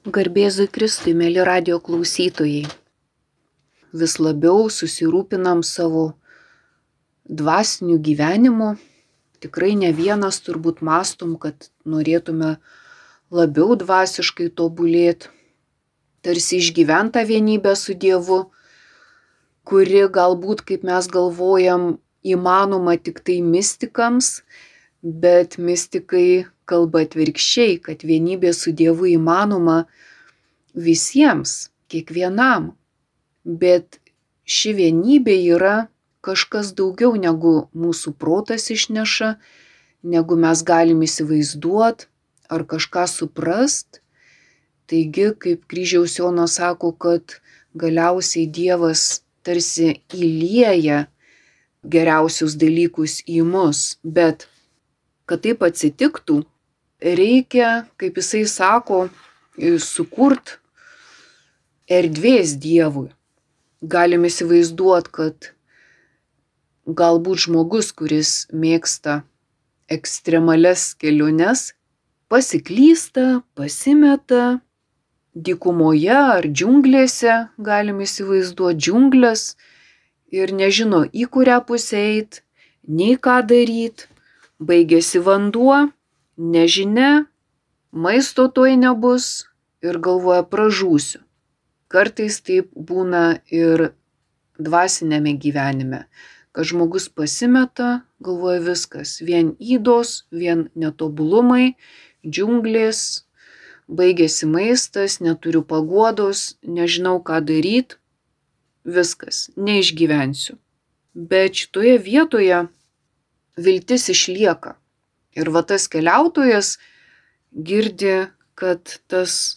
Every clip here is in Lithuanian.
Garbėzui Kristui, mėly radio klausytojai. Vis labiau susirūpinam savo dvasiniu gyvenimu. Tikrai ne vienas turbūt mastom, kad norėtume labiau dvasiškai tobulėti, tarsi išgyventa vienybė su Dievu, kuri galbūt, kaip mes galvojam, įmanoma tik tai mystikams, bet mystikai kalba atvirkščiai, kad vienybė su Dievu įmanoma visiems, kiekvienam. Bet ši vienybė yra kažkas daugiau negu mūsų protas išneša, negu mes galim įsivaizduoti ar kažką suprast. Taigi, kaip kryžiaus Jonas sako, kad galiausiai Dievas tarsi įlieja geriausius dalykus į mus, bet kad taip atsitiktų, reikia, kaip jisai sako, sukurt erdvės Dievui. Galim įsivaizduoti, kad galbūt žmogus, kuris mėgsta ekstremales keliones, pasiklysta, pasimeta, dykumoje ar džiunglėse, galim įsivaizduoti džiunglės ir nežino į kurią pusę eiti, nei ką daryti, baigėsi vanduo, nežinia, maisto tuoj nebus ir galvoja pražūsiu. Kartais taip būna ir dvasinėme gyvenime, kad žmogus pasimeta, galvoja viskas, vien įdos, vien netobulumai, džiunglės, baigėsi maistas, neturiu paguodos, nežinau ką daryti, viskas, neišgyvensiu. Bet šitoje vietoje viltis išlieka. Ir va tas keliautojas girdi, kad tas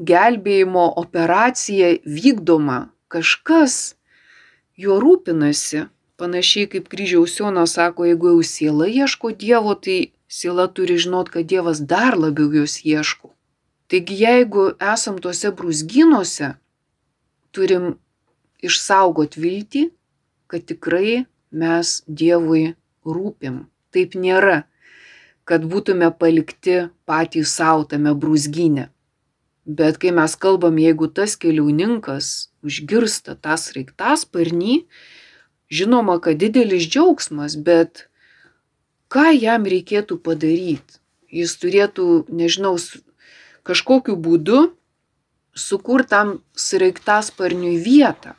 gelbėjimo operacija vykdoma, kažkas juo rūpinasi. Panašiai kaip kryžiaus Jonas sako, jeigu jau siela ieško Dievo, tai siela turi žinot, kad Dievas dar labiau jos ieško. Taigi jeigu esam tuose brūzgynuose, turim išsaugoti viltį, kad tikrai mes Dievui rūpim. Taip nėra, kad būtume palikti patys savo tame brūzgynė. Bet kai mes kalbam, jeigu tas keliauninkas užgirsta tą sraigtasparnį, žinoma, kad didelis džiaugsmas, bet ką jam reikėtų padaryti? Jis turėtų, nežinau, kažkokiu būdu sukurtam sraigtasparniui vietą,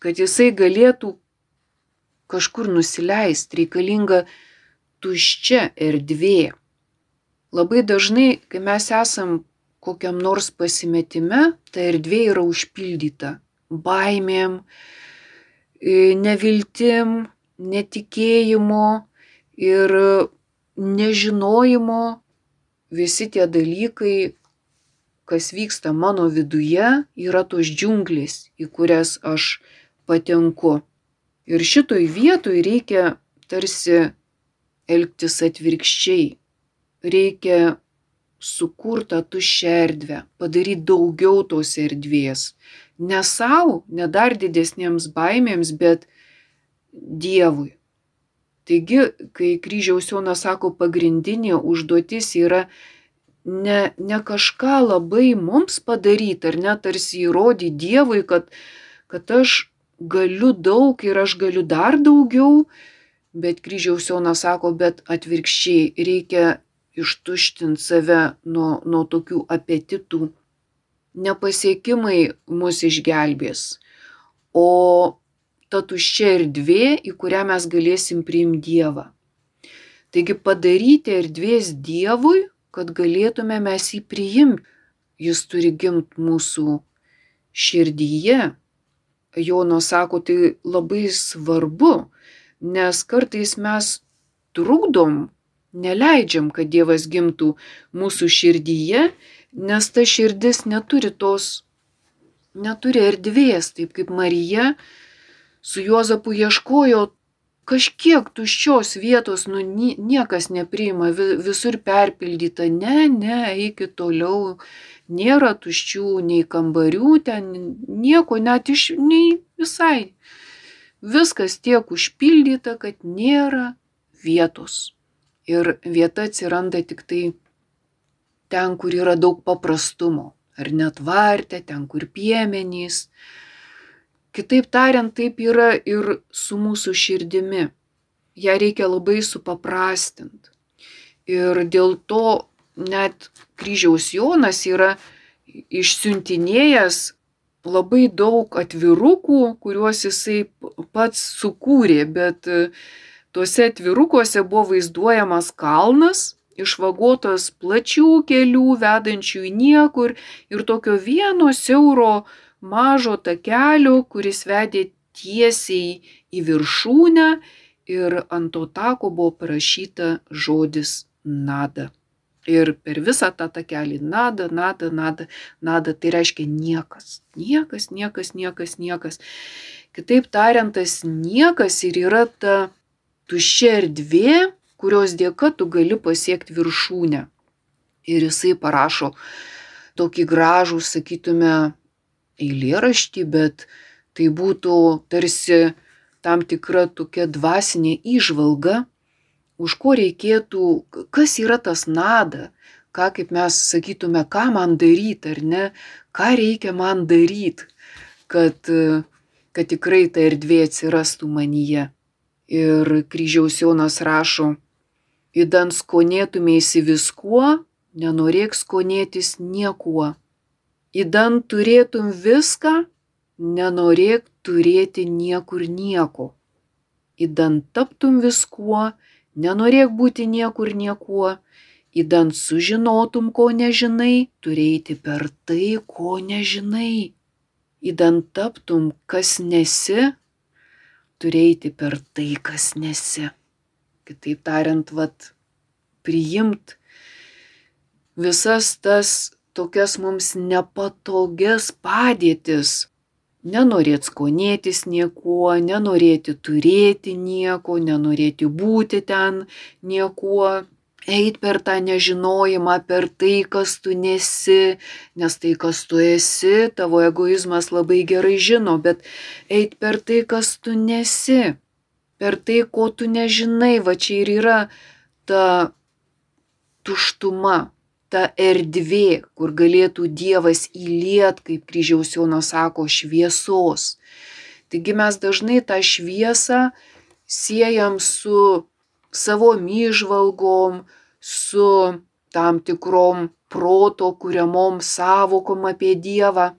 kad jisai galėtų kažkur nusileisti, reikalinga tuščia erdvė. Labai dažnai, kai mes esam kokiam nors pasimetime, ta erdvė yra užpildyta baimėm, neviltim, netikėjimu ir nežinojimo. Visi tie dalykai, kas vyksta mano viduje, yra tos džiunglės, į kurias aš patenku. Ir šitoj vietoj reikia tarsi elgtis atvirkščiai. Reikia sukurtą tuščią erdvę, padaryti daugiau tos erdvės. Ne savo, ne dar didesniems baimėms, bet Dievui. Taigi, kai kryžiaus Jonas sako, pagrindinė užduotis yra ne, ne kažką labai mums padaryti, ar net tarsi įrodyti Dievui, kad, kad aš galiu daug ir aš galiu dar daugiau, bet kryžiaus Jonas sako, bet atvirkščiai reikia ištuštinti save nuo, nuo tokių apetitų. Nepasiekimai mus išgelbės, o ta tuščia erdvė, į kurią mes galėsim priimti Dievą. Taigi padaryti erdvės Dievui, kad galėtume mes jį priimti. Jis turi gimti mūsų širdyje. Jono sako, tai labai svarbu, nes kartais mes trukdom neleidžiam, kad Dievas gimtų mūsų širdyje, nes ta širdis neturi tos, neturi erdvės, taip kaip Marija su Juozapu ieškojo kažkiek tuščios vietos, nu niekas nepriima, visur perpildyta, ne, ne, eikit toliau, nėra tuščių nei kambarių, ten nieko, net iš, nei visai. Viskas tiek užpildyta, kad nėra vietos ir vieta atsiranda tik tai ten, kur yra daug paprastumo, ar net vartė, ten, kur piemenys. Kitaip tariant, taip yra ir su mūsų širdimi. Ja reikia labai supaprastinti. Ir dėl to net kryžiaus Jonas yra išsiuntinėjęs labai daug atvirukų, kuriuos jisai pats sukūrė, bet tuose atvirukuose buvo vaizduojamas kalnas, išvagotas plačių kelių, vedančių į niekur ir tokio vieno siauro mažo takelio, kuris vedė tiesiai į viršūnę ir ant to tako buvo parašyta žodis nada. Ir per visą tą takelį nada, nada, nada, nada, tai reiškia niekas. Niekas, niekas, niekas, niekas. Kitaip tariant, tas niekas ir yra ta tuščia erdvė, kurios dėka tu gali pasiekti viršūnę. Ir jisai parašo tokį gražų, sakytume, eilėraštį, bet tai būtų tarsi tam tikra tokia dvasinė išvalga už ko reikėtų, kas yra tas nada, ką kaip mes sakytume, ką man daryti ar ne, ką reikia man daryti, kad, kad tikrai ta erdvė atsirastų manyje. Ir kryžiaus Jonas rašo, įdant skonėtumėsi viskuo, nenorėk skonėtis niekuo. Įdant turėtum viską, nenorėk turėti niekur nieko. Įdant taptum viskuo, Nenorėk būti niekur niekuo, įdant sužinotum, ko nežinai, turėti per tai, ko nežinai. Įdant taptum, kas nesi, turėti per tai, kas nesi. Kitaip tariant, vad, priimt visas tas tokias mums nepatogias padėtis, nenorėt skonėtis niekuo, nenorėti turėti nieko, nenorėti būti ten niekuo, eit per tą nežinojimą, per tai, kas tu nesi, nes tai, kas tu esi, tavo egoizmas labai gerai žino, bet eit per tai, kas tu nesi, per tai, ko tu nežinai, va čia ir yra ta tuštuma, ta erdvė, kur galėtų Dievas įliet, kaip kryžiaus Jonas sako, šviesos. Taigi mes dažnai tą šviesą siejam su savo myžvalgom, su tam tikrom proto kuriamom savokom apie Dievą.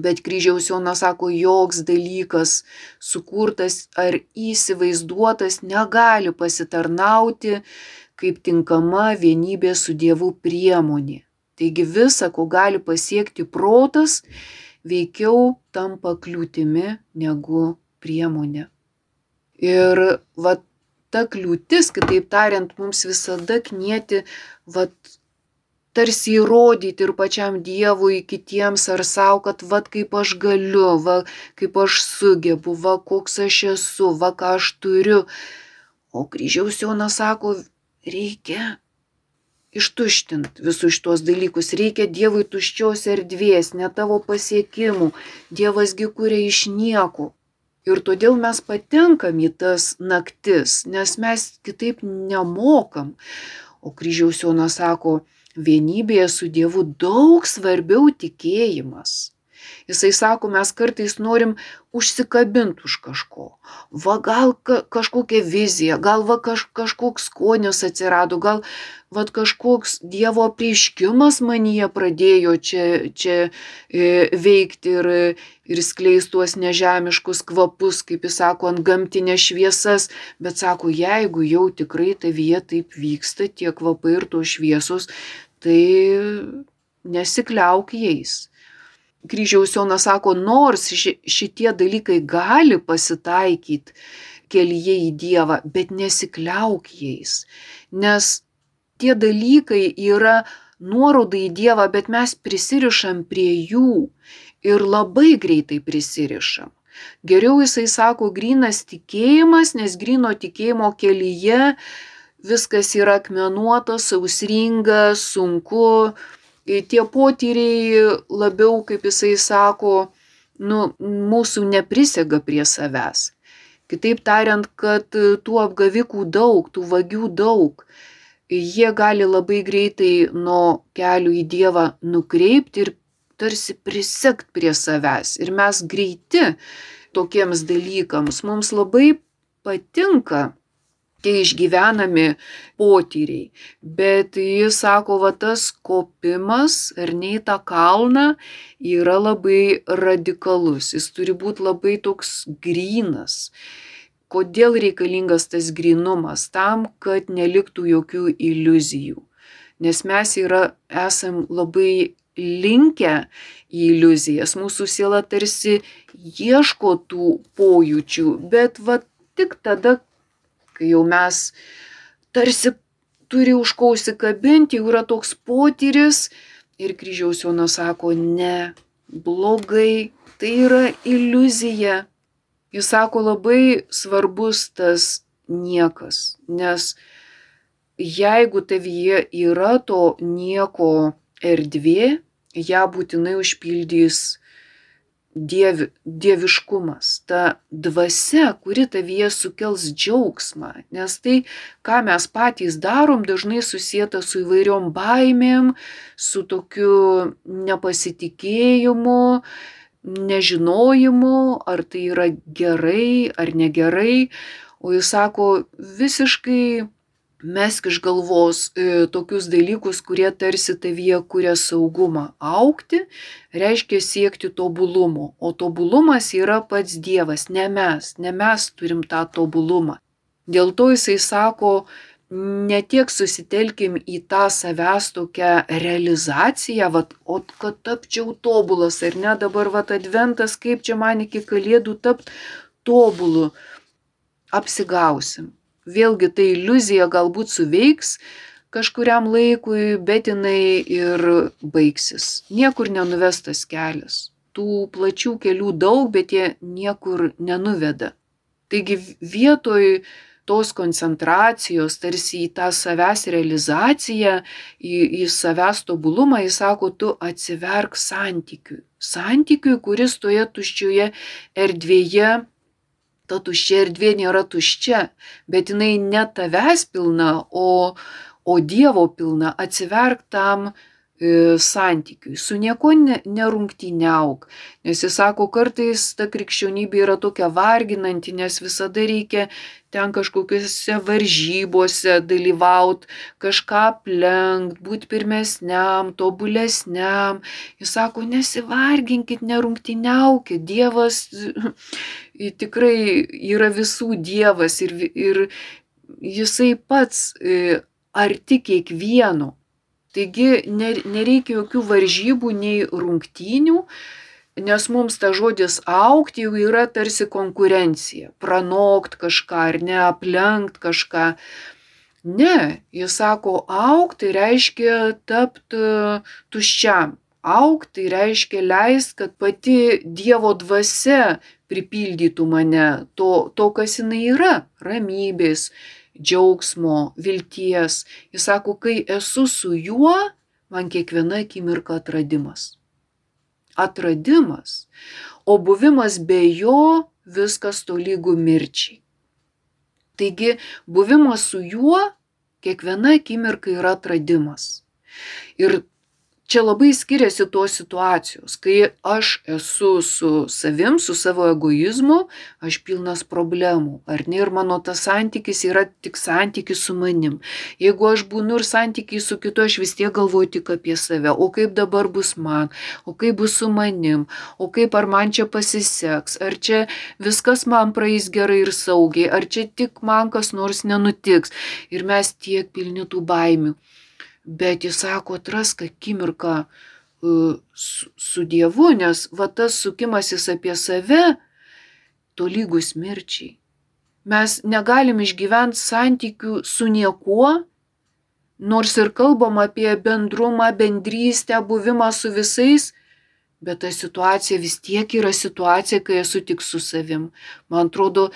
Bet kryžiaus Jonas sako, joks dalykas sukurtas ar įsivaizduotas negali pasitarnauti kaip tinkama vienybė su Dievu priemonė. Taigi visa, ko gali pasiekti protas, veikiau tampa kliūtimi negu priemonė. Ir va ta kliūtis, kitaip tariant, mums visada knieti, va tarsi įrodyti ir pačiam Dievui, kitiems ar savo, kad va kaip aš galiu, va kaip aš sugebu, va koks aš esu, va ką aš turiu. O kryžiaus Jonas sako, reikia ištuštint visus šitos dalykus, reikia Dievui tuščios erdvės, ne tavo pasiekimų, Dievasgi kuria iš nieko. Ir todėl mes patenkam į tas naktis, nes mes kitaip nemokam. O kryžiaus Jonas sako, vienybėje su Dievu daug svarbiau tikėjimas. Jisai sako, mes kartais norim užsikabinti už kažko. Va gal ka, kažkokia vizija, gal va kaž, kažkoks skonis atsirado, gal va kažkoks Dievo prieškimas manyje pradėjo čia, čia e, veikti ir, ir skleisti tuos nežemiškus kvapus, kaip jis sako, ant gamtinės šviesas, bet sako, jeigu jau tikrai tavyje taip vyksta tie kvapai ir tos šviesos, tai nesikliauk jais kryžiaus Jonas sako, nors šitie dalykai gali pasitaikyti kelyje į Dievą, bet nesikliauk jais, nes tie dalykai yra nuoroda į Dievą, bet mes prisirišam prie jų ir labai greitai prisirišam. Geriau jisai sako grinas tikėjimas, nes grino tikėjimo kelyje viskas yra akmenuota, sausringa, sunku, tie potyriai labiau, kaip jisai sako, nu, mūsų neprisega prie savęs. Kitaip tariant, kad tų apgavikų daug, tų vagių daug. jie gali labai greitai nuo kelių į Dievą nukreipti ir tarsi prisekt prie savęs. Ir mes greiti tokiems dalykams. Mums labai patinka tie išgyvenami potyriai. Bet jis sako, va tas kopimas ar ne į tą kalną yra labai radikalus. Jis turi būti labai toks grynas. Kodėl reikalingas tas grinumas? Tam, kad neliktų jokių iliuzijų. Nes mes yra, esam labai linkę į iliuzijas. Mūsų siela tarsi ieško tų pojūčių, bet va tik tada, kai jau mes tarsi turi už ko užsikabinti, jau yra toks potyris ir kryžiaus Jonas sako, ne, blogai, tai yra iliuzija. Jis sako, labai svarbus tas niekas, nes jeigu tavyje yra to nieko erdvė, ją būtinai užpildys dievi, dieviškumas, ta dvasia, kuri tavyje sukels džiaugsmą. Nes tai, ką mes patys darom, dažnai susijęta su įvairiom baimėm, su tokiu nepasitikėjimu, nežinojimu, ar tai yra gerai ar negerai. O jis sako, visiškai mesk iš galvos e, tokius dalykus, kurie tarsi tavyje kuria saugumą. Aukti reiškia siekti tobulumo, o tobulumas yra pats Dievas, ne mes, ne mes turim tą tobulumą. Dėl to jisai sako, ne tiek susitelkim į tą savęs tokią realizaciją, vat, o kad tapčiau tobulas, ar ne dabar vat adventas, kaip čia man iki kalėdų tapt tobulu, apsigausim vėlgi ta iliuzija galbūt suveiks kažkuriam laikui, bet jinai ir baigsis. Niekur nenuvestas kelias. Tų plačių kelių daug, bet jie niekur nenuveda. Taigi vietoj tos koncentracijos, tarsi į tą savęs realizaciją, į, į savęs tobulumą, jis sako, tu atsiverk santykiui. Santykiui, kuris toje tuščioje erdvėje ta tuščia erdvė nėra tuščia, bet jinai ne tavęs pilna, o, o Dievo pilna. Atsiverk tam santykiui, su nieko ne, nerungtyniauk. Nes jis sako, kartais ta krikščionybė yra tokia varginanti, nes visada reikia ten kažkokiuose varžybose dalyvauti, kažką aplenkt, būti pirmesniam, tobulesniam. Jis sako, nesivarginkit, nerungtyniaukit, Dievas tikrai yra visų Dievas ir, ir jisai pats e, arti kiekvieno. Taigi nereikia jokių varžybų nei rungtynių, nes mums ta žodis aukti jau yra tarsi konkurencija. Pranokt kažką ar ne, aplenkt kažką. Ne, jis sako, aukti tai reiškia tapti tuščiam. Aukti tai reiškia leist, kad pati Dievo dvasia pripildytų mane to, to kas jinai yra - ramybės, džiaugsmo, vilties. Jis sako, kai esu su juo, man kiekviena akimirka atradimas. Atradimas. O buvimas be jo viskas tolygų mirčiai. Taigi buvimas su juo kiekviena akimirka yra atradimas. Ir čia labai skiriasi tos situacijos, kai aš esu su savim, su savo egoizmu, aš pilnas problemų, ar ne, ir mano tas santykis yra tik santykis su manim. Jeigu aš būnu ir santykiai su kitu, aš vis tiek galvoju tik apie save, o kaip dabar bus man, o kaip bus su manim, o kaip ar man čia pasiseks, ar čia viskas man praeis gerai ir saugiai, ar čia tik man kas nors nenutiks. Ir mes tiek pilni tų baimių bet jis sako, atrask akimirką e, su, su Dievu, nes va tas sukimasis apie save tolygus mirčiai. Mes negalim išgyventi santykių su niekuo, nors ir kalbam apie bendrumą, bendrystę, buvimą su visais, bet ta situacija vis tiek yra situacija, kai esu tik su savim. Man atrodo,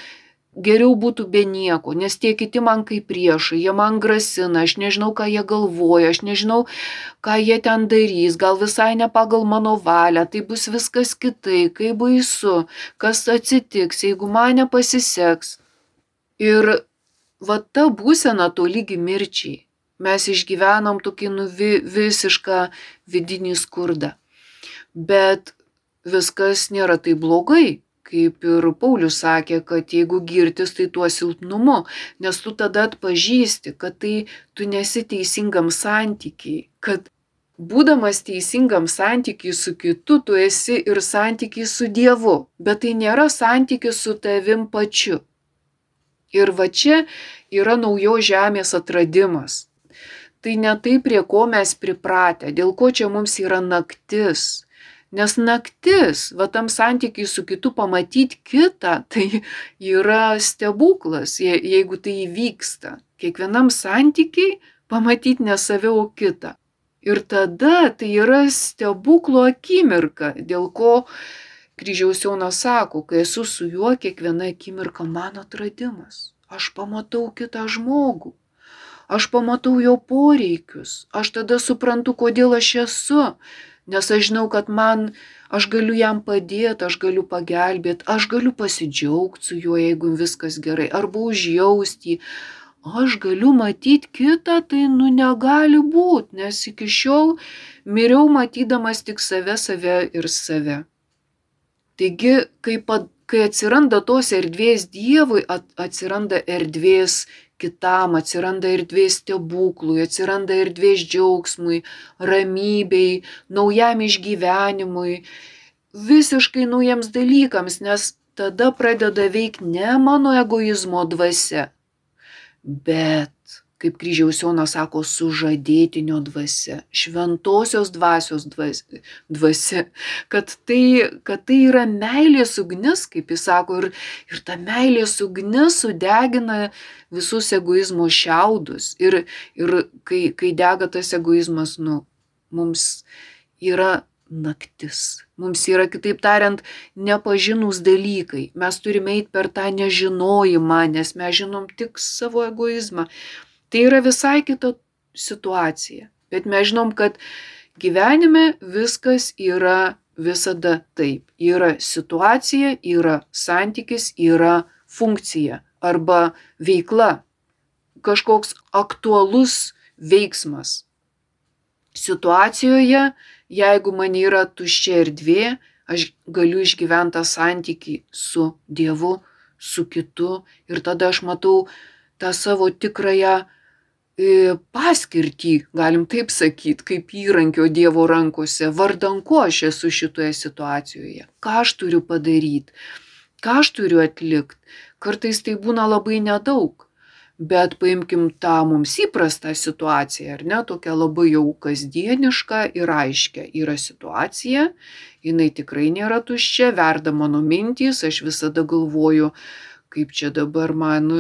geriau būtų be nieko, nes tie kiti man kaip priešai, jie man grasina, aš nežinau, ką jie galvoja, aš nežinau, ką jie ten darys, gal visai ne pagal mano valią, tai bus viskas kitai, kaip baisu, kas atsitiks, jeigu man nepasiseks. Ir va ta būsena to lygi mirčiai. mes išgyvenam tokį nu, vi, visišką vidinį skurdą. Bet viskas nėra taip blogai, kaip ir Paulius sakė, kad jeigu girtis, tai tuo silpnumu, nes tu tada atpažįsti, kad tai tu nesi teisingam santykiai, kad būdamas teisingam santykiai su kitu, tu esi ir santykiai su Dievu, bet tai nėra santykis su tavim pačiu. Ir va čia yra naujo žemės atradimas. Tai ne tai, prie ko mes pripratę, dėl ko čia mums yra naktis, Nes naktis, va tam santykiai su kitu pamatyti kitą, tai yra stebuklas, jeigu tai įvyksta. Kiekvienam santykiai pamatyti ne save, o kitą. Ir tada tai yra stebuklo akimirka, dėl ko kryžiaus Jonas sako, kai esu su juo, kiekviena akimirka mano atradimas. Aš pamatau kitą žmogų. Aš pamatau jo poreikius. Aš tada suprantu, kodėl aš esu nes aš žinau, kad man, aš galiu jam padėti, aš galiu pagelbėti, aš galiu pasidžiaugti su juo, jeigu viskas gerai, arba užjausti jį. Aš galiu matyti kitą, tai nu negali būti, nes iki šiol miriau matydamas tik save, save ir save. Taigi, kai, kai atsiranda tos erdvės Dievui, atsiranda erdvės kitam, atsiranda erdvės stebuklui, atsiranda erdvės džiaugsmui, ramybei, naujam išgyvenimui, visiškai naujiems dalykams, nes tada pradeda veikti ne mano egoizmo dvasia, bet kaip kryžiaus Jonas sako, sužadėtinio dvasia, šventosios dvasios dvasia, kad tai, kad tai yra meilės ugnis, kaip jis sako, ir, ir ta meilės ugnis sudegina visus egoizmo šiaudus. Ir, ir kai, kai dega tas egoizmas, nu, mums yra naktis. Mums yra, kitaip tariant, nepažinus dalykai. Mes turime eiti per tą nežinojimą, nes mes žinom tik savo egoizmą. Tai yra visai kita situacija. Bet mes žinom, kad gyvenime viskas yra visada taip. Yra situacija, yra santykis, yra funkcija arba veikla. Kažkoks aktualus veiksmas. Situacijoje, jeigu man yra tuščia erdvė, aš galiu išgyventi tą santykį su Dievu, su kitu ir tada aš matau tą savo tikrąją paskirtį, galim taip sakyti, kaip įrankio Dievo rankose, vardan ko aš esu šitoje situacijoje, ką aš turiu padaryti, ką aš turiu atlikti. Kartais tai būna labai nedaug, bet paimkim tą mums įprastą situaciją, ar ne, tokią labai jau kasdienišką ir aiškę. Yra situacija, jinai tikrai nėra tuščia, verda mano mintys, aš visada galvoju, kaip čia dabar man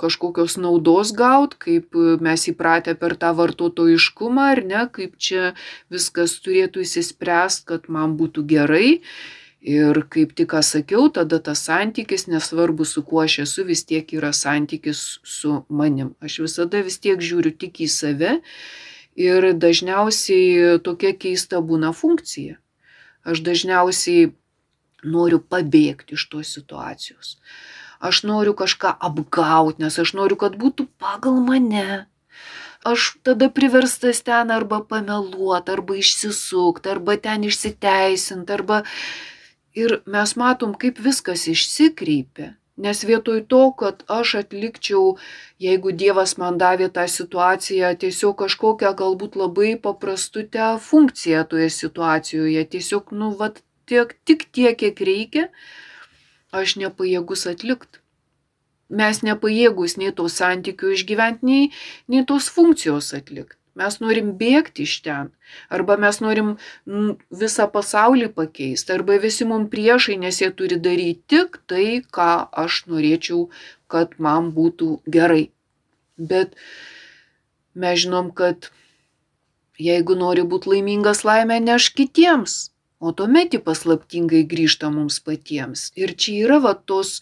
kažkokios naudos gaut, kaip e, mes įpratę per tą vartotojiškumą, ar ne, kaip čia viskas turėtų įsispręst, kad man būtų gerai. Ir kaip tik ką sakiau, tada tas santykis, nesvarbu su kuo aš esu, vis tiek yra santykis su manim. Aš visada vis tiek žiūriu tik į save ir dažniausiai tokia keista būna funkcija. Aš dažniausiai noriu pabėgti iš tos situacijos aš noriu kažką apgauti, nes aš noriu, kad būtų pagal mane. Aš tada priverstas ten arba pameluoti, arba išsisukti, arba ten išsiteisinti, arba... Ir mes matom, kaip viskas išsikreipia. Nes vietoj to, kad aš atlikčiau, jeigu Dievas man davė tą situaciją, tiesiog kažkokią galbūt labai paprastutę funkciją toje situacijoje, tiesiog, nu, vat, tiek, tik tiek, kiek reikia, aš nepajėgus atlikt. Mes nepajėgus nei to santykių išgyventi, nei, nei tos funkcijos atlikt. Mes norim bėgti iš ten, arba mes norim visą pasaulį pakeisti, arba visi mums priešai, nes jie turi daryti tik tai, ką aš norėčiau, kad man būtų gerai. Bet mes žinom, kad jeigu nori būti laimingas laimę, neš kitiems o tuomet ji paslaptingai grįžta mums patiems. Ir čia yra va tos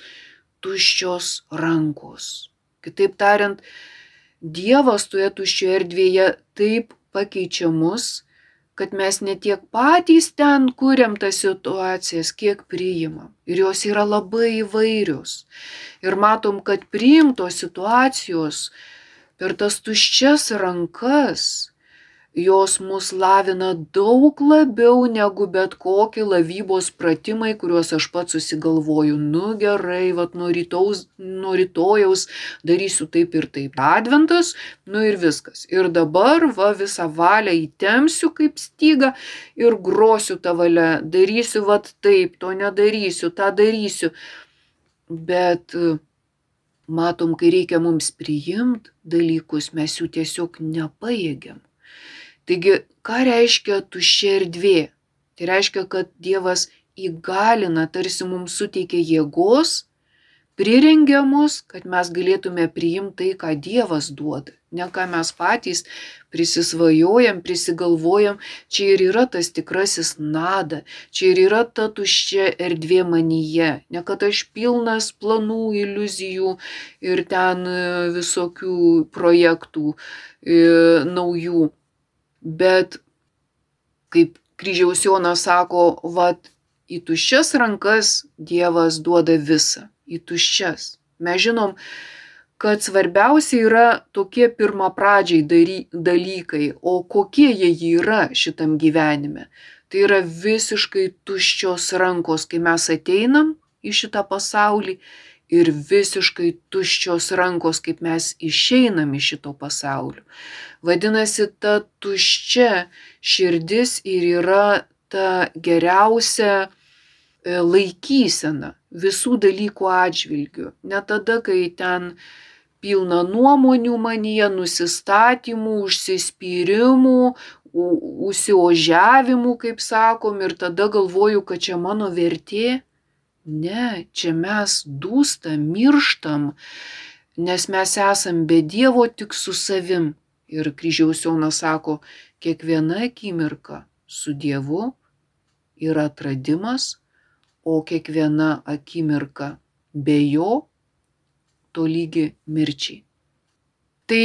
tuščios rankos. Kitaip tariant, Dievas toje tuščioje erdvėje taip pakeičia mus, kad mes ne tiek patys ten kuriam tas situacijas, kiek priimam. Ir jos yra labai įvairios. Ir matom, kad priimtos situacijos per tas tuščias rankas jos mus lavina daug labiau negu bet kokie lavybos pratimai, kuriuos aš pats susigalvoju. Nu gerai, vat nuo, rytaus, nuo rytojaus darysiu taip ir taip. Adventas, nu ir viskas. Ir dabar va visą valią įtemsiu kaip styga ir grosiu tą valią. Darysiu vat taip, to nedarysiu, tą darysiu. Bet matom, kai reikia mums priimti dalykus, mes jų tiesiog nepajėgiam. Taigi, ką reiškia tuščia erdvė? Tai reiškia, kad Dievas įgalina, tarsi mums suteikia jėgos, prirengia mus, kad mes galėtume priimti tai, ką Dievas duoda. Ne ką mes patys prisisvajojam, prisigalvojam, čia ir yra tas tikrasis nada, čia ir yra ta tuščia erdvė manyje. Ne kad aš pilnas planų, iliuzijų ir ten visokių projektų e, naujų bet kaip kryžiaus Jonas sako, vat į tuščias rankas Dievas duoda visą, į tuščias. Mes žinom, kad svarbiausia yra tokie pirmapradžiai dalykai, o kokie jie yra šitam gyvenime. Tai yra visiškai tuščios rankos, kai mes ateinam į šitą pasaulį ir visiškai tuščios rankos, kaip mes išeinam iš šito pasaulio. Vadinasi, ta tuščia širdis ir yra ta geriausia e, laikysena visų dalykų atžvilgių. Ne tada, kai ten pilna nuomonių manyje, nusistatymų, užsispyrimų, užsiožiavimų, kaip sakom, ir tada galvoju, kad čia mano vertė Ne, čia mes dūstam, mirštam, nes mes esam be Dievo tik su savim. Ir kryžiaus Jonas sako, kiekviena akimirka su Dievu yra atradimas, o kiekviena akimirka be jo tolygi mirčiai. Tai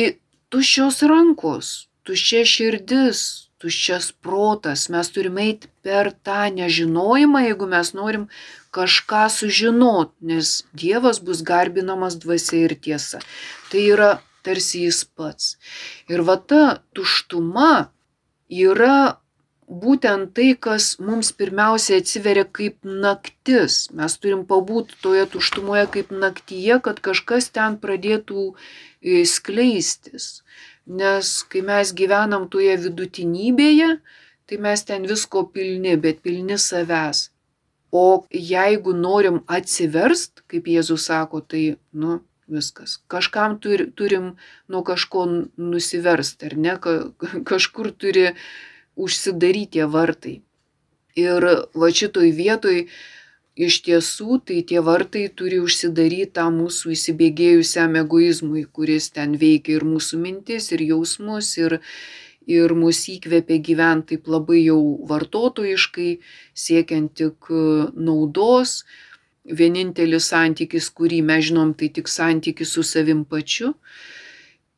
tuščios rankos, tuščia širdis, tuščias protas, mes turime eiti per tą nežinojimą, jeigu mes norim kažką sužinot, nes Dievas bus garbinamas dvasia ir tiesa. Tai yra tarsi jis pats. Ir va ta tuštuma yra būtent tai, kas mums pirmiausia atsiveria kaip naktis. Mes turim pabūti toje tuštumoje kaip naktyje, kad kažkas ten pradėtų e, skleistis. Nes kai mes gyvenam toje vidutinybėje, tai mes ten visko pilni, bet pilni savęs. O jeigu norim atsiverst, kaip Jėzus sako, tai, nu, viskas. Kažkam turi, turim nuo kažko nusiverst, ar ne, Ka, kažkur turi užsidaryti tie vartai. Ir va šitoj vietoj iš tiesų tai tie vartai turi užsidaryti tam mūsų įsibėgėjusiam egoizmui, kuris ten veikia ir mūsų mintis, ir jausmus, ir, ir mus įkvėpia gyventi taip labai jau vartotojiškai, siekiant tik naudos. Vienintelis santykis, kurį mes žinom, tai tik santykis su savim pačiu.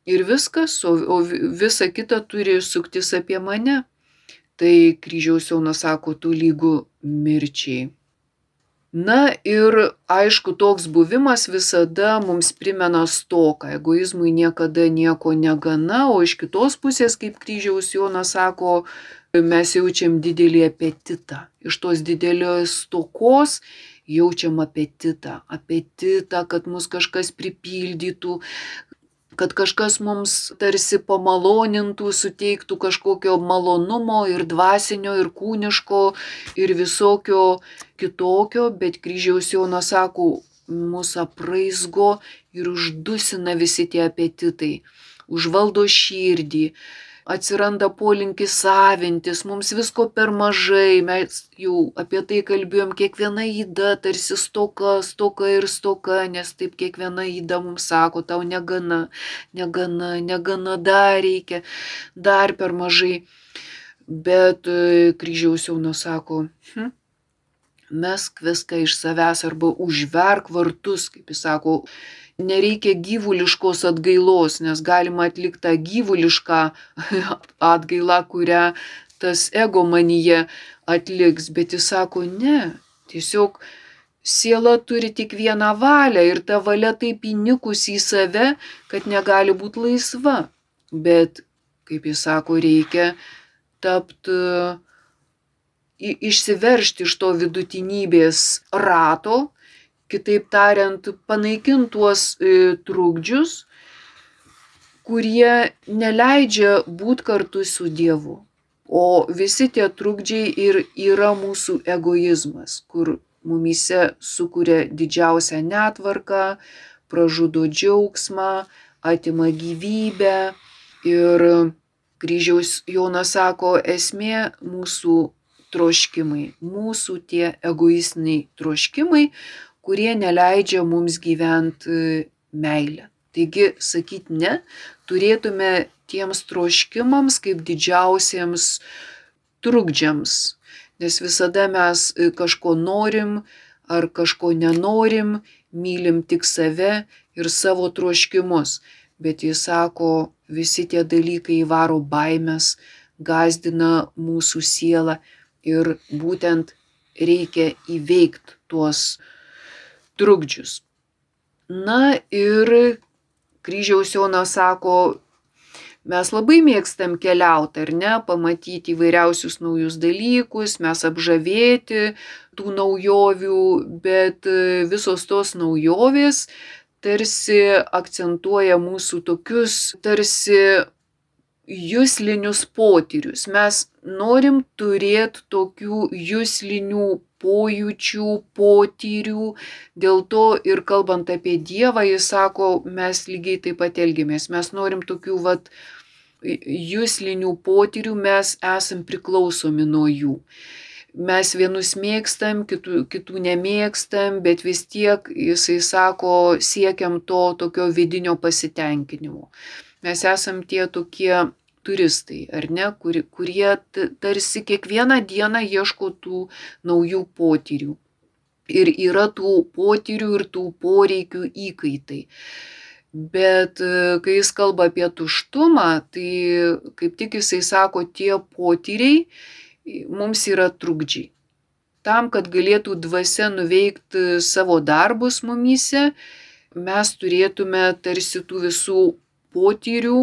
Ir viskas, o, o visa kita turi suktis apie mane. Tai kryžiaus jaunas sako, tu lygų mirčiai. Na ir aišku, toks buvimas visada mums primena stoką. Egoizmui niekada nieko negana, o iš kitos pusės, kaip kryžiaus Jonas sako, mes jaučiam didelį apetitą. Iš tos didelės stokos jaučiam apetitą. Apetitą, kad mus kažkas pripildytų, kad kažkas mums tarsi pamalonintų, suteiktų kažkokio malonumo ir dvasinio, ir kūniško, ir visokio kitokio, bet kryžiaus Jonas sako, mūsų apraizgo ir uždusina visi tie apetitai, užvaldo širdį, atsiranda polinkis savintis, mums visko per mažai, mes jau apie tai kalbėjom, kiekviena įda tarsi stoka, stoka ir stoka, nes taip kiekviena įda mums sako, tau negana, negana, negana, dar reikia, dar per mažai. Bet e, kryžiaus jau nusako, hm, mesk viską iš savęs arba užverk vartus, kaip jis sako, nereikia gyvuliškos atgailos, nes galima atlikti tą gyvulišką atgailą, kurią tas ego manyje atliks, bet jis sako, ne, tiesiog siela turi tik vieną valią ir ta valia taip įnikusi į save, kad negali būti laisva. Bet, kaip jis sako, reikia tapti, išsiveršti iš to vidutinybės rato, kitaip tariant, panaikinti tuos e, trukdžius, kurie neleidžia būti kartu su Dievu. O visi tie trukdžiai ir yra mūsų egoizmas, kur mumise sukuria didžiausią netvarką, pražudo džiaugsmą, atima gyvybę. Ir kryžiaus Jonas sako, esmė mūsų troškimai, mūsų tie egoistiniai troškimai, kurie neleidžia mums gyventi meilę. Taigi, sakyti ne, turėtume tiems troškimams kaip didžiausiems trukdžiams nes visada mes e, kažko norim ar kažko nenorim, mylim tik save ir savo troškimus. Bet jis sako, visi tie dalykai įvaro baimės, gazdina mūsų sielą ir būtent reikia įveikti tuos trukdžius. Na ir kryžiaus Jonas sako, Mes labai mėgstam keliauti, ar ne, pamatyti įvairiausius naujus dalykus, mes apžavėti tų naujovių, bet visos tos naujovės tarsi akcentuoja mūsų tokius tarsi jūslinius potyrius. Mes norim turėti tokių jūslinių pojūčių, potyrių. Dėl to ir kalbant apie Dievą, jis sako, mes lygiai taip pat elgiamės. Mes norim tokių vat jūslinių potyrių mes esam priklausomi nuo jų. Mes vienus mėgstam, kitų, kitų nemėgstam, bet vis tiek, jisai sako, siekiam to tokio vidinio pasitenkinimo. Mes esam tie tokie turistai, ar ne, kur, kurie tarsi kiekvieną dieną ieško tų naujų potyrių. Ir yra tų potyrių ir tų poreikių įkaitai. Bet e, kai jis kalba apie tuštumą, tai kaip tik jisai sako, tie potyriai mums yra trukdžiai. Tam, kad galėtų dvasia nuveikti savo darbus mumyse, mes turėtume tarsi tų visų potyrių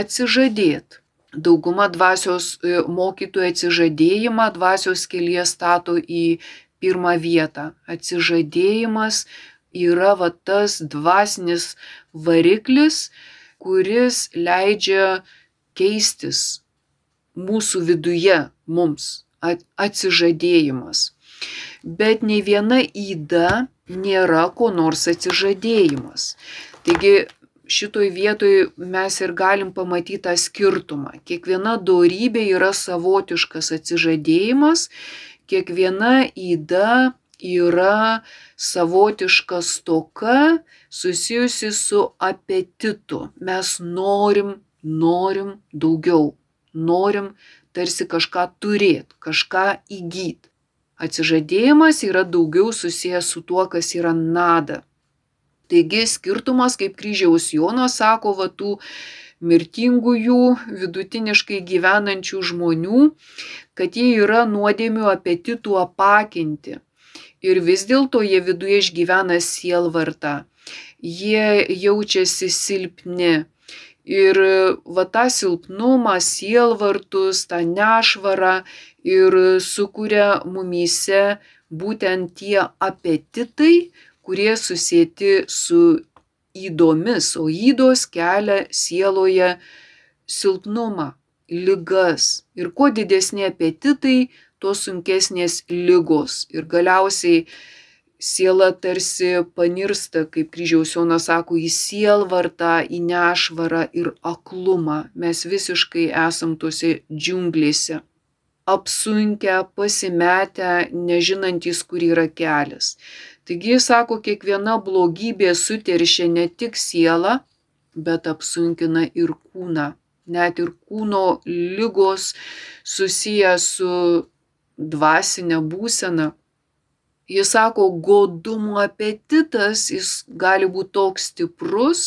atsižadėti. Dauguma dvasios e, mokytojų atsižadėjimą dvasios kelyje stato į pirmą vietą. Atsižadėjimas yra va tas dvasinis variklis, kuris leidžia keistis mūsų viduje mums atsižadėjimas. Bet nei viena įda nėra ko nors atsižadėjimas. Taigi šitoj vietoj mes ir galim pamatyti tą skirtumą. Kiekviena dorybė yra savotiškas atsižadėjimas, kiekviena įda yra savotiška stoka susijusi su apetitu. Mes norim, norim daugiau, norim tarsi kažką turėti, kažką įgyti. Atsižadėjimas yra daugiau susijęs su tuo, kas yra nada. Taigi skirtumas, kaip kryžiaus Jonas sako, va tų mirtingųjų, vidutiniškai gyvenančių žmonių, kad jie yra nuodėmių apetitų apakinti ir vis dėlto jie viduje išgyvena sielvartą, jie jaučiasi silpni. Ir va tą silpnumą, sielvartus, tą nešvarą ir sukuria mumyse būtent tie apetitai, kurie susėti su įdomis, o įdos kelia sieloje silpnumą, ligas. Ir kuo didesni apetitai, tuo sunkesnės lygos. Ir galiausiai siela tarsi panirsta, kaip kryžiaus Jonas sako, į sielvartą, į nešvarą ir aklumą. Mes visiškai esam tuose džiunglėse. Apsunkę, pasimetę, nežinantys, kur yra kelias. Taigi jis sako, kiekviena blogybė suteršia ne tik sielą, bet apsunkina ir kūną. Net ir kūno lygos susiję su dvasinę būseną. Jis sako, godumo apetitas, jis gali būti toks stiprus,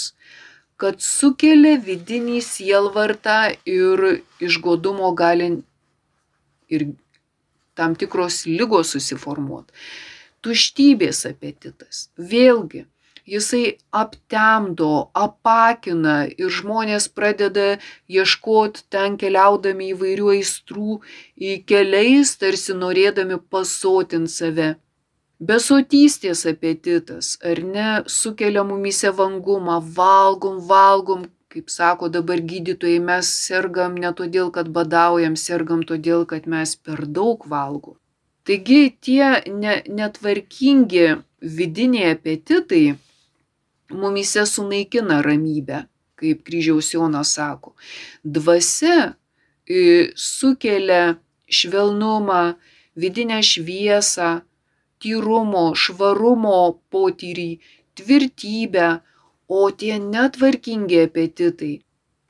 kad sukelia vidinį sielvartą ir iš godumo gali ir tam tikros lygos susiformuoti. Tuštybės apetitas. Vėlgi, jisai aptemdo, apakina ir žmonės pradeda ieškoti ten keliaudami įvairių aistrų į keliais, tarsi norėdami pasotinti save. Besotystės apetitas, ar ne, sukelia mumise vangumą, valgom, valgom, kaip sako dabar gydytojai, mes sergam ne todėl, kad badaujam, sergam todėl, kad mes per daug valgom. Taigi tie ne, netvarkingi vidiniai apetitai mumise sunaikina ramybę, kaip kryžiaus Jonas sako. Dvasia sukelia švelnumą, vidinę šviesą, tyrumo, švarumo potyrį, tvirtybę, o tie netvarkingi apetitai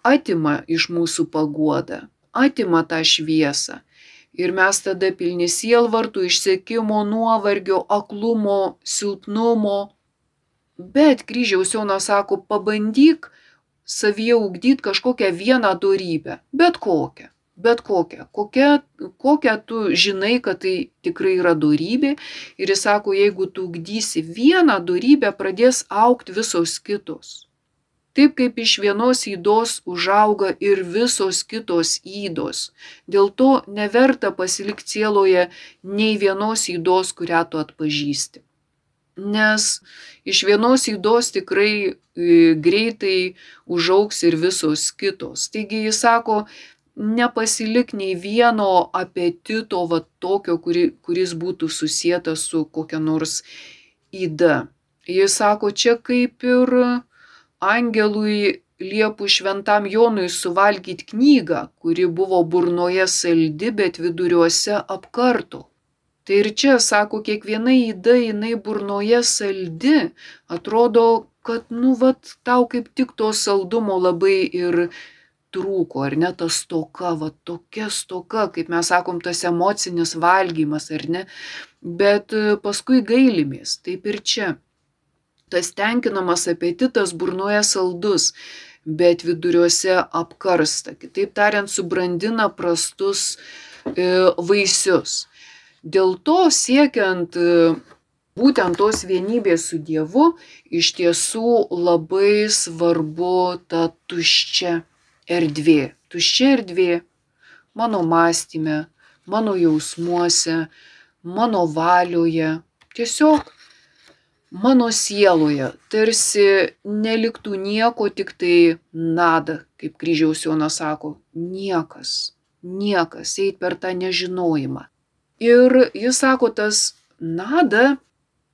atima iš mūsų paguodą, atima tą šviesą. Ir mes tada pilni sielvartų, išsekimo, nuovargio, aklumo, silpnumo. Bet kryžiaus Jonas sako, pabandyk savyje ugdyti kažkokią vieną dorybę, bet kokią bet kokią, kokią, kokią tu žinai, kad tai tikrai yra dorybė. Ir jis sako, jeigu tu ugdysi vieną dorybę, pradės aukti visos kitos. Taip kaip iš vienos įdos užauga ir visos kitos įdos. Dėl to neverta pasilikti sieloje nei vienos įdos, kurią tu atpažįsti. Nes iš vienos įdos tikrai e, greitai užauks ir visos kitos. Taigi jis sako, nepasilik nei vieno apetito, va tokio, kuri, kuris būtų susijęs su kokia nors įda. Jis sako, čia kaip ir angelui liepų šventam Jonui suvalgyti knygą, kuri buvo burnoje saldi, bet viduriuose apkarto. Tai ir čia, sako, kiekviena įda jinai burnoje saldi, atrodo, kad, nu, vat, tau kaip tik to saldumo labai ir trūko, ar ne, ta stoka, va tokia stoka, kaip mes sakom, tas emocinis valgymas, ar ne, bet e, paskui gailimės, taip ir čia. Tas tenkinamas apetitas burnoje saldus, bet viduriuose apkarsta, kitaip tariant, subrandina prastus e, vaisius. Dėl to siekiant e, būtent tos vienybės su Dievu, iš tiesų labai svarbu ta tuščia erdvė, tuščia erdvė mano mąstyme, mano jausmuose, mano valioje, tiesiog mano sieloje, tarsi neliktų nieko, tik tai nada, kaip kryžiaus Jonas sako, niekas, niekas, eit per tą nežinojimą. Ir jis sako, tas nada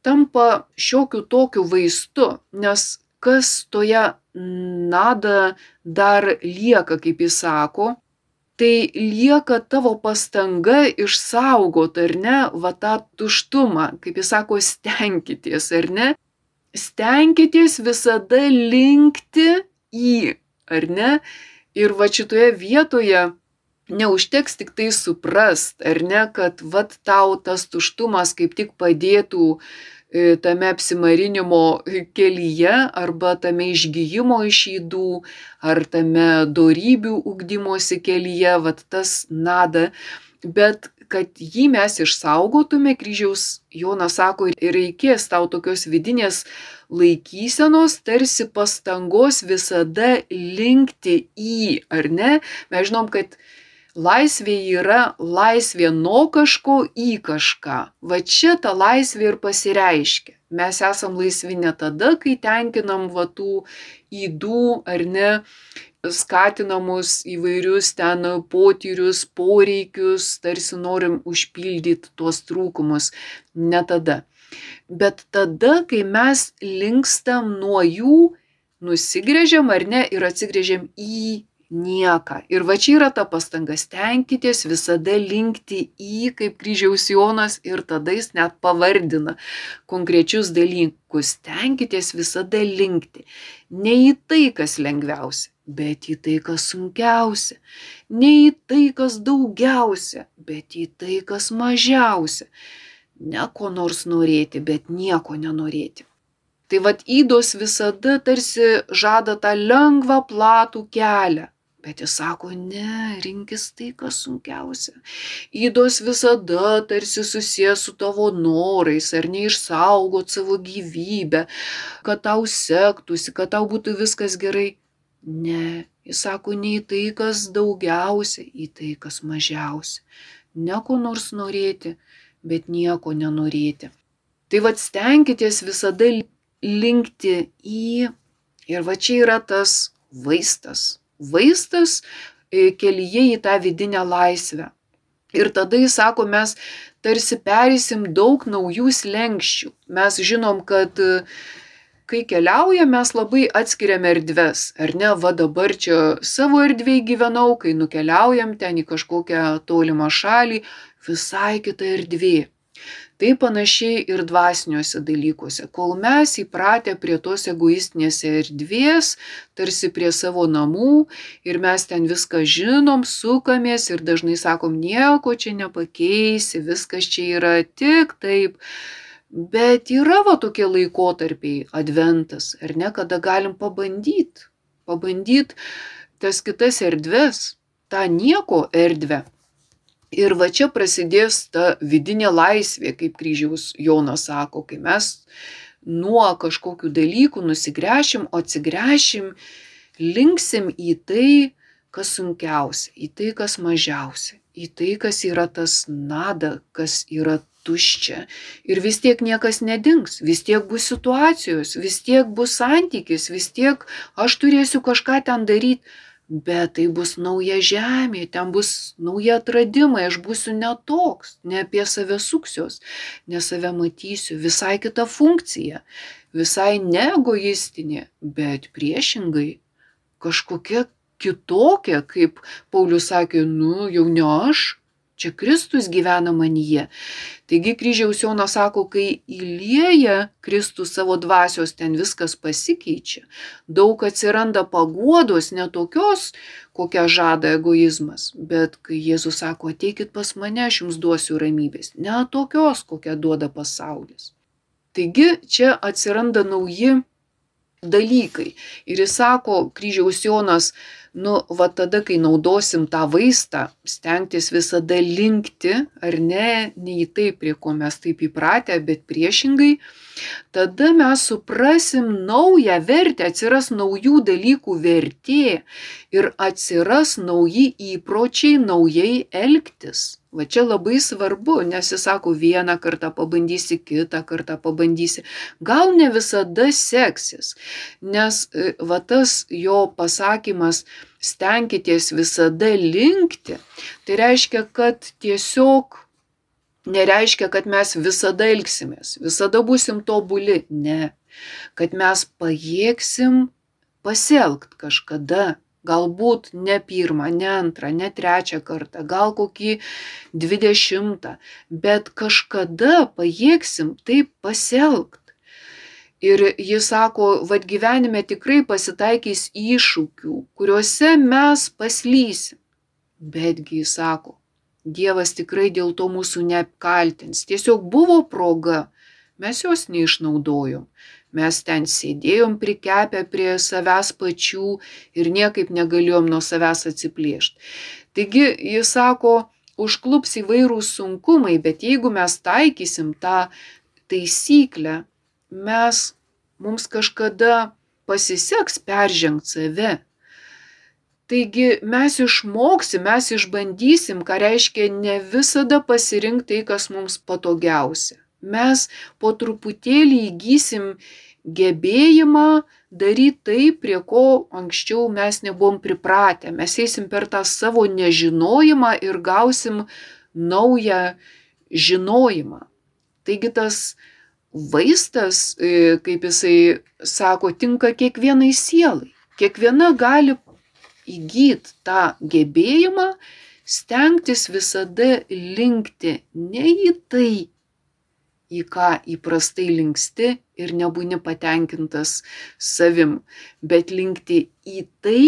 tampa šiokiu tokiu vaistu, nes kas toje nada dar lieka, kaip jis sako, tai lieka tavo pastanga išsaugot, ar ne, va tą tuštumą, kaip jis sako, stenkitės, ar ne? Stenkitės visada linkti į, ar ne? Ir va šitoje vietoje neužteks tik tai suprast, ar ne, kad vat tau tas tuštumas kaip tik padėtų tame apsimarinimo kelyje arba tame išgyjimo iš įdų ar tame dorybių ugdymosi kelyje, vad tas nada. Bet kad jį mes išsaugotume, kryžiaus Jonas sako, reikės tau tokios vidinės laikysenos, tarsi pastangos visada linkti į, ar ne? Mes žinom, kad Laisvė yra laisvė nuo kažko į kažką. Va čia ta laisvė ir pasireiškia. Mes esam laisvi ne tada, kai tenkinam va tų įdų ar ne skatinamus įvairius ten potyrius, poreikius, tarsi norim užpildyti tuos trūkumus. Ne tada. Bet tada, kai mes linkstam nuo jų, nusigrėžiam ar ne ir atsigrėžiam į nieką. Ir va čia yra ta pastanga, stenkitės visada linkti į, kaip kryžiaus Jonas, ir tada jis net pavardina konkrečius dalykus. Stenkitės visada linkti. Ne į tai, kas lengviausia, bet į tai, kas sunkiausia. Ne į tai, kas daugiausia, bet į tai, kas mažiausia. Ne ko nors norėti, bet nieko nenorėti. Tai vad įdos visada tarsi žada tą lengvą platų kelią Bet jis sako, ne, rinkis tai, kas sunkiausia. Įdos visada tarsi susijęs su tavo norais, ar neišsaugot savo gyvybę, kad tau sektųsi, kad tau būtų viskas gerai. Ne, jis sako, ne į tai, kas daugiausia, į tai, kas mažiausia. Ne ko nors norėti, bet nieko nenorėti. Tai vad stenkitės visada linkti į, ir va čia yra tas vaistas vaistas e, kelyje į tą vidinę laisvę. Ir tada jis sako, mes tarsi perėsim daug naujų slengščių. Mes žinom, kad e, kai keliaujam, mes labai atskiriam erdves. Ar ne, va dabar čia savo erdvėje gyvenau, kai nukeliaujam ten į kažkokią tolimą šalį, visai kita erdvė. Tai panašiai ir dvasiniuose dalykuose. Kol mes įpratę prie tos egoistinės erdvės, tarsi prie savo namų ir mes ten viską žinom, sukamės ir dažnai sakom, nieko čia nepakeisi, viskas čia yra tik taip. Bet yra va tokie laikotarpiai, adventas, ar ne, kada galim pabandyti, pabandyti tas kitas erdves, tą nieko erdvę Ir va čia prasidės ta vidinė laisvė, kaip kryžiaus Jonas sako, kai mes nuo kažkokių dalykų nusigręšim, o atsigręšim, linksim į tai, kas sunkiausia, į tai, kas mažiausia, į tai, kas yra tas nada, kas yra tuščia. Ir vis tiek niekas nedings, vis tiek bus situacijos, vis tiek bus santykis, vis tiek aš turėsiu kažką ten daryti bet tai bus nauja žemė, ten bus nauja atradimai, aš būsiu netoks, ne apie save suksios, ne save matysiu, visai kita funkcija, visai ne egoistinė, bet priešingai kažkokia kitokia, kaip Paulius sakė, nu jau ne aš, Čia Kristus gyvena manyje. Taigi kryžiaus Jonas sako, kai įlieja Kristus savo dvasios, ten viskas pasikeičia. Daug atsiranda paguodos, netokios, kokią žada egoizmas. Bet kai Jėzus sako, ateikit pas mane, aš jums duosiu ramybės. Ne tokios, kokią duoda pasaulis. Taigi čia atsiranda nauji dalykai. Ir jis sako, kryžiaus Jonas, nu, va tada, kai naudosim tą vaistą, stengtis visada linkti, ar ne, ne į tai, prie ko mes taip įpratę, bet priešingai, tada mes suprasim naują vertę, atsiras naujų dalykų vertė ir atsiras nauji įpročiai naujai elgtis. Va čia labai svarbu, nes jis sako, vieną kartą pabandysi, kitą kartą pabandysi. Gal ne visada seksis, nes e, va tas jo pasakymas, stenkitės visada linkti, tai reiškia, kad tiesiog nereiškia, kad mes visada elgsimės, visada būsim tobuli. Ne. Kad mes pajėgsim pasielgti kažkada Galbūt ne pirmą, ne antrą, ne trečią kartą, gal kokį dvidešimtą, bet kažkada pajėgsim taip pasielgti. Ir jis sako, vad gyvenime tikrai pasitaikys iššūkių, kuriuose mes paslysim. Betgi jis sako, Dievas tikrai dėl to mūsų neapkaltins. Tiesiog buvo proga, mes jos neišnaudojom. Mes ten sėdėjom prikepę prie savęs pačių ir niekaip negalėjom nuo savęs atsiplėšti. Taigi jis sako, užklups įvairūs sunkumai, bet jeigu mes taikysim tą taisyklę, mes, mums kažkada pasiseks peržengti save. Taigi mes išmoksim, mes išbandysim, ką reiškia ne visada pasirinkti tai, kas mums patogiausia mes po truputėlį įgysim gebėjimą daryti tai, prie ko anksčiau mes nebuvom pripratę. Mes eisim per tą savo nežinojimą ir gausim naują žinojimą. Taigi tas vaistas, e, kaip jisai sako, tinka kiekvienai sielai. Kiekviena gali įgyti tą gebėjimą stengtis visada linkti ne į tai, į ką įprastai linksti ir nebūni patenkintas savim, bet linkti į tai,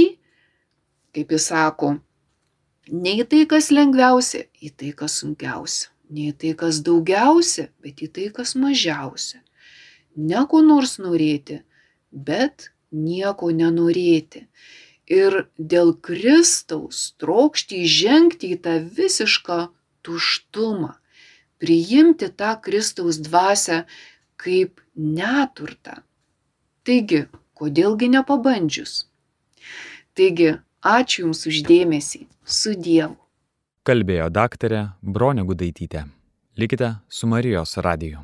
kaip jis sako, ne į tai, kas lengviausia, į tai, kas sunkiausia, ne į tai, kas daugiausia, bet į tai, kas mažiausia. Ne ko nors norėti, bet nieko nenorėti. ir dėl Kristaus trokšti įžengti į tą visišką tuštumą, priimti tą Kristaus dvasę kaip neturtą. Taigi, kodėlgi nepabandžius? Taigi, ačiū Jums uždėmesį. Su Dievu. Kalbėjo daktarė Bronė Gudaitytė. Likite su Marijos radiju.